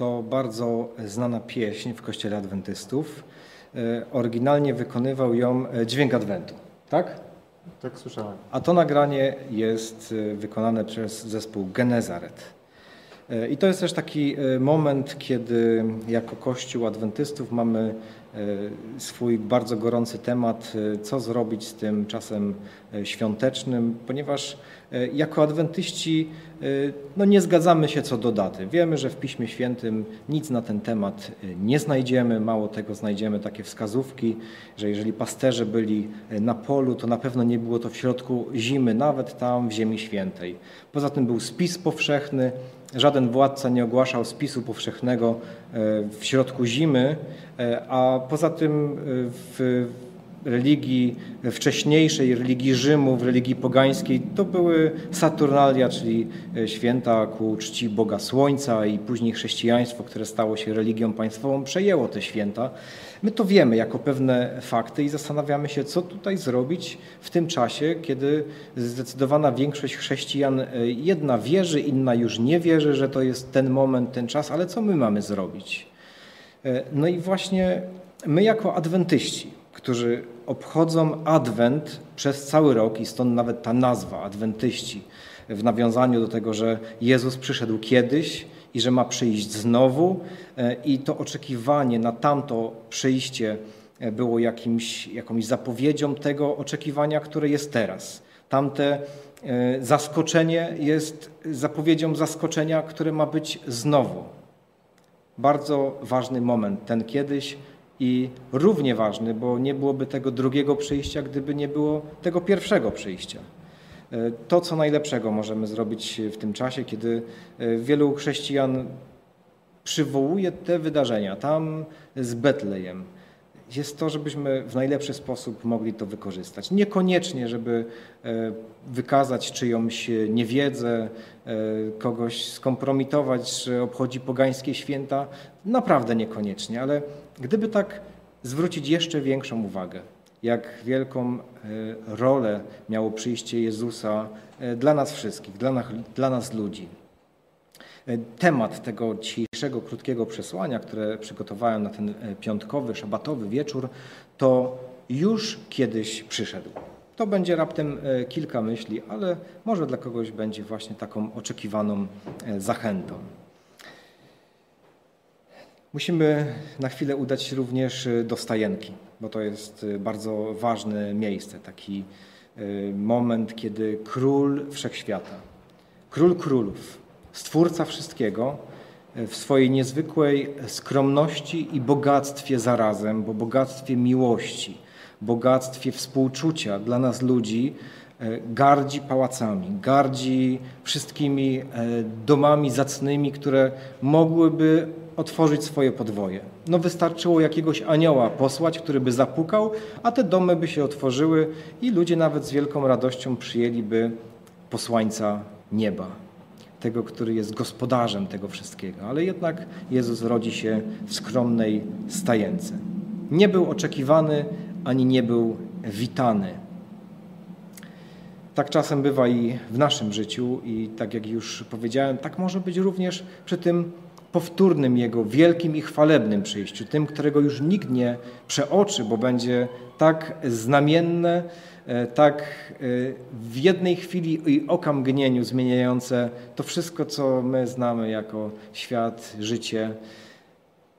to bardzo znana pieśń w Kościele Adwentystów. E, oryginalnie wykonywał ją e, Dźwięk Adwentu, tak? Tak słyszałem. A to nagranie jest e, wykonane przez zespół Genezaret. I to jest też taki moment, kiedy jako Kościół Adwentystów mamy swój bardzo gorący temat, co zrobić z tym czasem świątecznym, ponieważ jako adwentyści no nie zgadzamy się co do daty. Wiemy, że w Piśmie Świętym nic na ten temat nie znajdziemy, mało tego znajdziemy takie wskazówki, że jeżeli pasterze byli na polu, to na pewno nie było to w środku zimy, nawet tam w Ziemi Świętej. Poza tym był spis powszechny, żaden władca nie ogłaszał spisu powszechnego w środku zimy, a poza tym w religii wcześniejszej, religii Rzymu, w religii pogańskiej, to były Saturnalia, czyli e, święta ku czci Boga Słońca i później chrześcijaństwo, które stało się religią państwową, przejęło te święta. My to wiemy jako pewne fakty i zastanawiamy się, co tutaj zrobić w tym czasie, kiedy zdecydowana większość chrześcijan e, jedna wierzy, inna już nie wierzy, że to jest ten moment, ten czas, ale co my mamy zrobić? E, no i właśnie my jako adwentyści, którzy obchodzą Adwent przez cały rok i stąd nawet ta nazwa, adwentyści, w nawiązaniu do tego, że Jezus przyszedł kiedyś i że ma przyjść znowu e, i to oczekiwanie na tamto przyjście e, było jakimś, jakąś zapowiedzią tego oczekiwania, które jest teraz. Tamte e, zaskoczenie jest zapowiedzią zaskoczenia, które ma być znowu. Bardzo ważny moment, ten kiedyś, i równie ważny, bo nie byłoby tego drugiego przyjścia, gdyby nie było tego pierwszego przyjścia. E, to, co najlepszego możemy zrobić w tym czasie, kiedy e, wielu chrześcijan przywołuje te wydarzenia tam z Betlejem, jest to, żebyśmy w najlepszy sposób mogli to wykorzystać. Niekoniecznie, żeby e, wykazać czyjąś niewiedzę, kogoś skompromitować, że obchodzi pogańskie święta. Naprawdę niekoniecznie, ale Gdyby tak zwrócić jeszcze większą uwagę, jak wielką e, rolę miało przyjście Jezusa e, dla nas wszystkich, dla nas, dla nas ludzi. E, temat tego dzisiejszego krótkiego przesłania, które przygotowałem na ten piątkowy, szabatowy wieczór, to już kiedyś przyszedł. To będzie raptem kilka myśli, ale może dla kogoś będzie właśnie taką oczekiwaną zachętą. Musimy na chwilę udać się również do Stajenki, bo to jest bardzo ważne miejsce, taki moment, kiedy król wszechświata, król królów, stwórca wszystkiego, w swojej niezwykłej skromności i bogactwie zarazem, bo bogactwie miłości, bogactwie współczucia dla nas ludzi, gardzi pałacami, gardzi wszystkimi domami zacnymi, które mogłyby otworzyć swoje podwoje. No wystarczyło jakiegoś anioła posłać, który by zapukał, a te domy by się otworzyły i ludzie nawet z wielką radością przyjęliby posłańca nieba, tego, który jest gospodarzem tego wszystkiego. Ale jednak Jezus rodzi się w skromnej stajence. Nie był oczekiwany, ani nie był witany. Tak czasem bywa i w naszym życiu, i tak jak już powiedziałem, tak może być również przy tym powtórnym Jego wielkim i chwalebnym przyjściu, tym, którego już nikt nie przeoczy, bo będzie tak znamienne, e, tak e, w jednej chwili i oka mgnieniu zmieniające to wszystko, co my znamy jako świat, życie.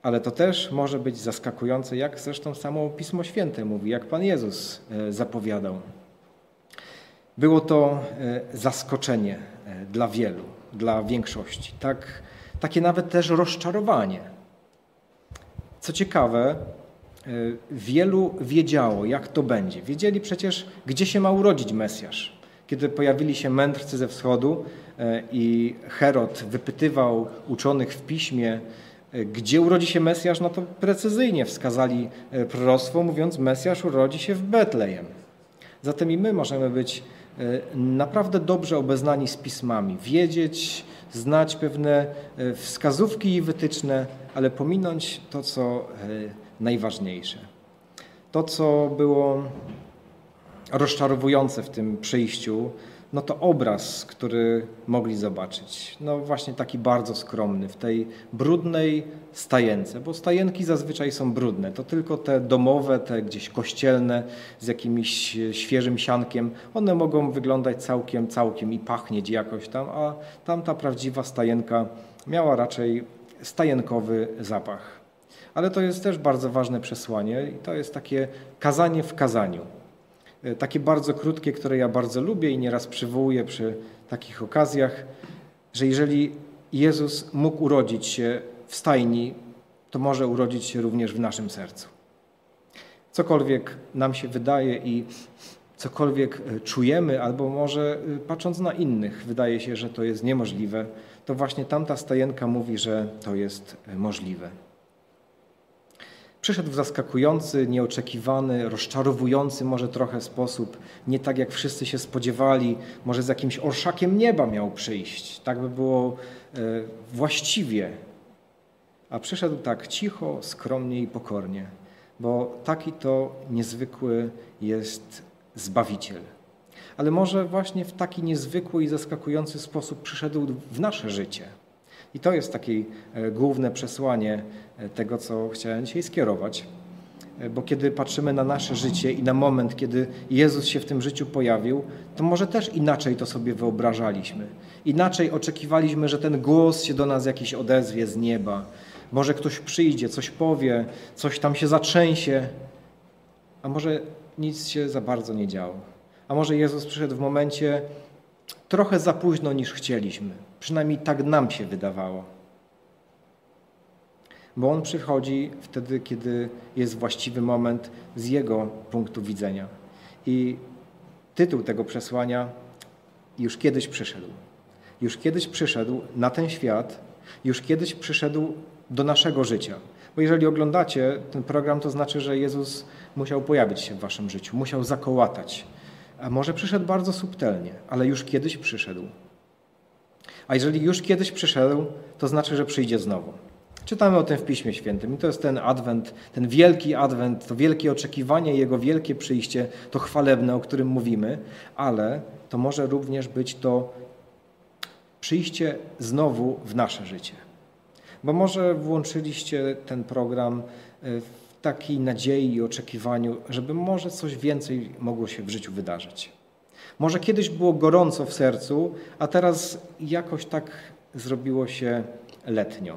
Ale to też może być zaskakujące, jak zresztą samo Pismo Święte mówi, jak Pan Jezus e, zapowiadał. Było to zaskoczenie dla wielu, dla większości. Tak takie nawet też rozczarowanie. Co ciekawe, e, wielu wiedziało, jak to będzie. Wiedzieli przecież, gdzie się ma urodzić Mesjasz. Kiedy pojawili się mędrcy ze wschodu e, i Herod wypytywał uczonych w piśmie, e, gdzie urodzi się Mesjasz, no to precyzyjnie wskazali proroctwo, mówiąc, Mesjasz urodzi się w Betlejem. Zatem i my możemy być naprawdę dobrze obeznani z pismami, wiedzieć, znać pewne e, wskazówki i wytyczne, ale pominąć to, co e, najważniejsze. To, co było rozczarowujące w tym przyjściu, no to obraz, który mogli zobaczyć, no właśnie taki bardzo skromny, w tej brudnej stajence, bo stajenki zazwyczaj są brudne, to tylko te domowe, te gdzieś kościelne z jakimś świeżym siankiem, one mogą wyglądać całkiem, całkiem i pachnieć jakoś tam, a tamta prawdziwa stajenka miała raczej stajenkowy zapach. Ale to jest też bardzo ważne przesłanie i to jest takie kazanie w kazaniu. E, takie bardzo krótkie, które ja bardzo lubię i nieraz przywołuję przy takich okazjach, że jeżeli Jezus mógł urodzić się w stajni, to może urodzić się również w naszym sercu. Cokolwiek nam się wydaje i cokolwiek e, czujemy, albo może e, patrząc na innych, wydaje się, że to jest niemożliwe, to właśnie tamta stajenka mówi, że to jest możliwe. Przyszedł w zaskakujący, nieoczekiwany, rozczarowujący może trochę sposób, nie tak jak wszyscy się spodziewali, może z jakimś orszakiem nieba miał przyjść, tak by było e, właściwie. A przyszedł tak cicho, skromnie i pokornie, bo taki to niezwykły jest Zbawiciel. Ale może właśnie w taki niezwykły i zaskakujący sposób przyszedł w nasze życie – i to jest takie e, główne przesłanie e, tego, co chciałem dzisiaj skierować. E, bo kiedy patrzymy na nasze życie i na moment, kiedy Jezus się w tym życiu pojawił, to może też inaczej to sobie wyobrażaliśmy. Inaczej oczekiwaliśmy, że ten głos się do nas jakiś odezwie z nieba. Może ktoś przyjdzie, coś powie, coś tam się zatrzęsie, a może nic się za bardzo nie działo. A może Jezus przyszedł w momencie trochę za późno niż chcieliśmy. Przynajmniej tak nam się wydawało. Bo On przychodzi wtedy, kiedy jest właściwy moment z Jego punktu widzenia. I tytuł tego przesłania już kiedyś przyszedł. Już kiedyś przyszedł na ten świat, już kiedyś przyszedł do naszego życia. Bo jeżeli oglądacie ten program, to znaczy, że Jezus musiał pojawić się w waszym życiu, musiał zakołatać. A może przyszedł bardzo subtelnie, ale już kiedyś przyszedł. A jeżeli już kiedyś przyszedł, to znaczy, że przyjdzie znowu. Czytamy o tym w Piśmie Świętym i to jest ten adwent, ten wielki adwent, to wielkie oczekiwanie, Jego wielkie przyjście, to chwalebne, o którym mówimy, ale to może również być to przyjście znowu w nasze życie. Bo może włączyliście ten program e, w takiej nadziei i oczekiwaniu, żeby może coś więcej mogło się w życiu wydarzyć. Może kiedyś było gorąco w sercu, a teraz jakoś tak zrobiło się letnio.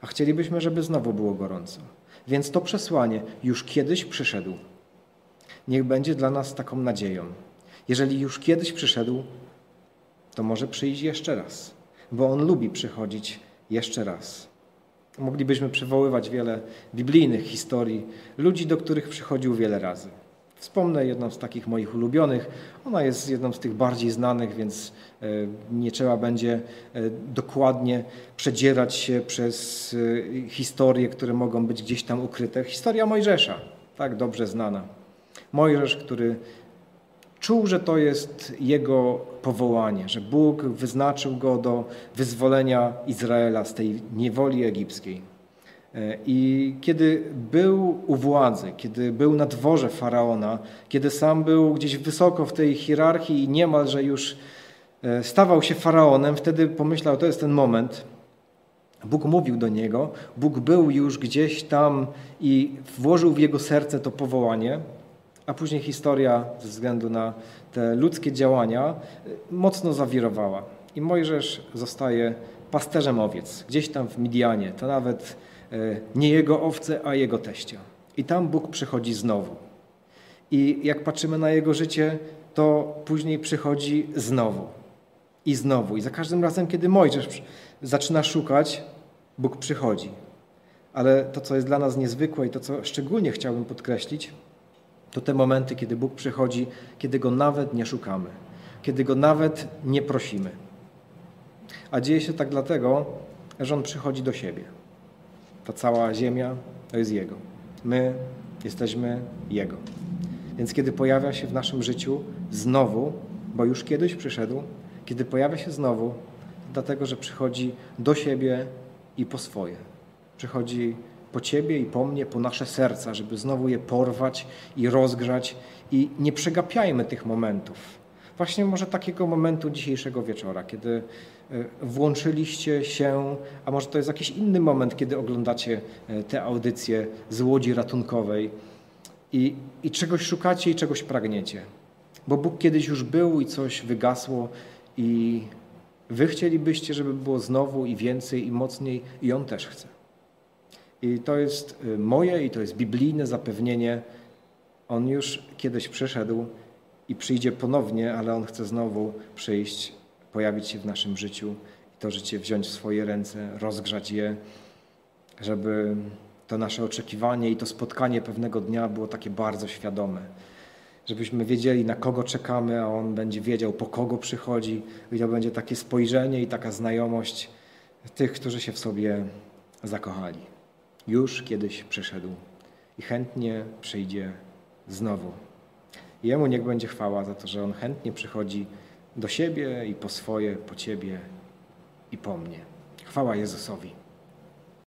A chcielibyśmy, żeby znowu było gorąco. Więc to przesłanie już kiedyś przyszedł. Niech będzie dla nas taką nadzieją. Jeżeli już kiedyś przyszedł, to może przyjść jeszcze raz, bo On lubi przychodzić jeszcze raz. Moglibyśmy przywoływać wiele biblijnych historii ludzi, do których przychodził wiele razy. Wspomnę jedną z takich moich ulubionych. Ona jest jedną z tych bardziej znanych, więc e, nie trzeba będzie e, dokładnie przedzierać się przez e, historie, które mogą być gdzieś tam ukryte. Historia Mojżesza, tak dobrze znana. Mojżesz, który czuł, że to jest jego powołanie, że Bóg wyznaczył go do wyzwolenia Izraela z tej niewoli egipskiej. E, I kiedy był u władzy, kiedy był na dworze faraona, kiedy sam był gdzieś wysoko w tej hierarchii i niemalże już e, stawał się faraonem, wtedy pomyślał, to jest ten moment. Bóg mówił do niego, Bóg był już gdzieś tam i włożył w jego serce to powołanie, a później historia ze względu na te ludzkie działania e, mocno zawirowała. I Mojżesz zostaje pasterzem owiec, gdzieś tam w Midianie. To nawet nie jego owce, a jego teścia. I tam Bóg przychodzi znowu. I jak patrzymy na jego życie, to później przychodzi znowu i znowu. I za każdym razem, kiedy Mojżesz zaczyna szukać, Bóg przychodzi. Ale to, co jest dla nas niezwykłe i to, co szczególnie chciałbym podkreślić, to te momenty, kiedy Bóg przychodzi, kiedy Go nawet nie szukamy, kiedy Go nawet nie prosimy. A dzieje się tak dlatego, że On przychodzi do siebie. Ta cała ziemia to jest Jego. My jesteśmy Jego. Więc kiedy pojawia się w naszym życiu znowu, bo już kiedyś przyszedł, kiedy pojawia się znowu, to dlatego, że przychodzi do siebie i po swoje. Przychodzi po Ciebie i po mnie, po nasze serca, żeby znowu je porwać i rozgrzać. I nie przegapiajmy tych momentów. Właśnie może takiego momentu dzisiejszego wieczora, kiedy włączyliście się, a może to jest jakiś inny moment, kiedy oglądacie te audycje z łodzi ratunkowej i, i czegoś szukacie i czegoś pragniecie. Bo Bóg kiedyś już był i coś wygasło i wy chcielibyście, żeby było znowu i więcej i mocniej i On też chce. I to jest y, moje i to jest biblijne zapewnienie. On już kiedyś przyszedł i przyjdzie ponownie, ale On chce znowu przyjść, pojawić się w naszym życiu i to życie wziąć w swoje ręce, rozgrzać je, żeby to nasze oczekiwanie i to spotkanie pewnego dnia było takie bardzo świadome. Żebyśmy wiedzieli, na kogo czekamy, a On będzie wiedział, po kogo przychodzi, i to będzie takie spojrzenie i taka znajomość tych, którzy się w sobie zakochali. Już kiedyś przyszedł i chętnie przyjdzie znowu. Jemu niech będzie chwała za to, że On chętnie przychodzi do siebie i po swoje, po Ciebie i po mnie. Chwała Jezusowi.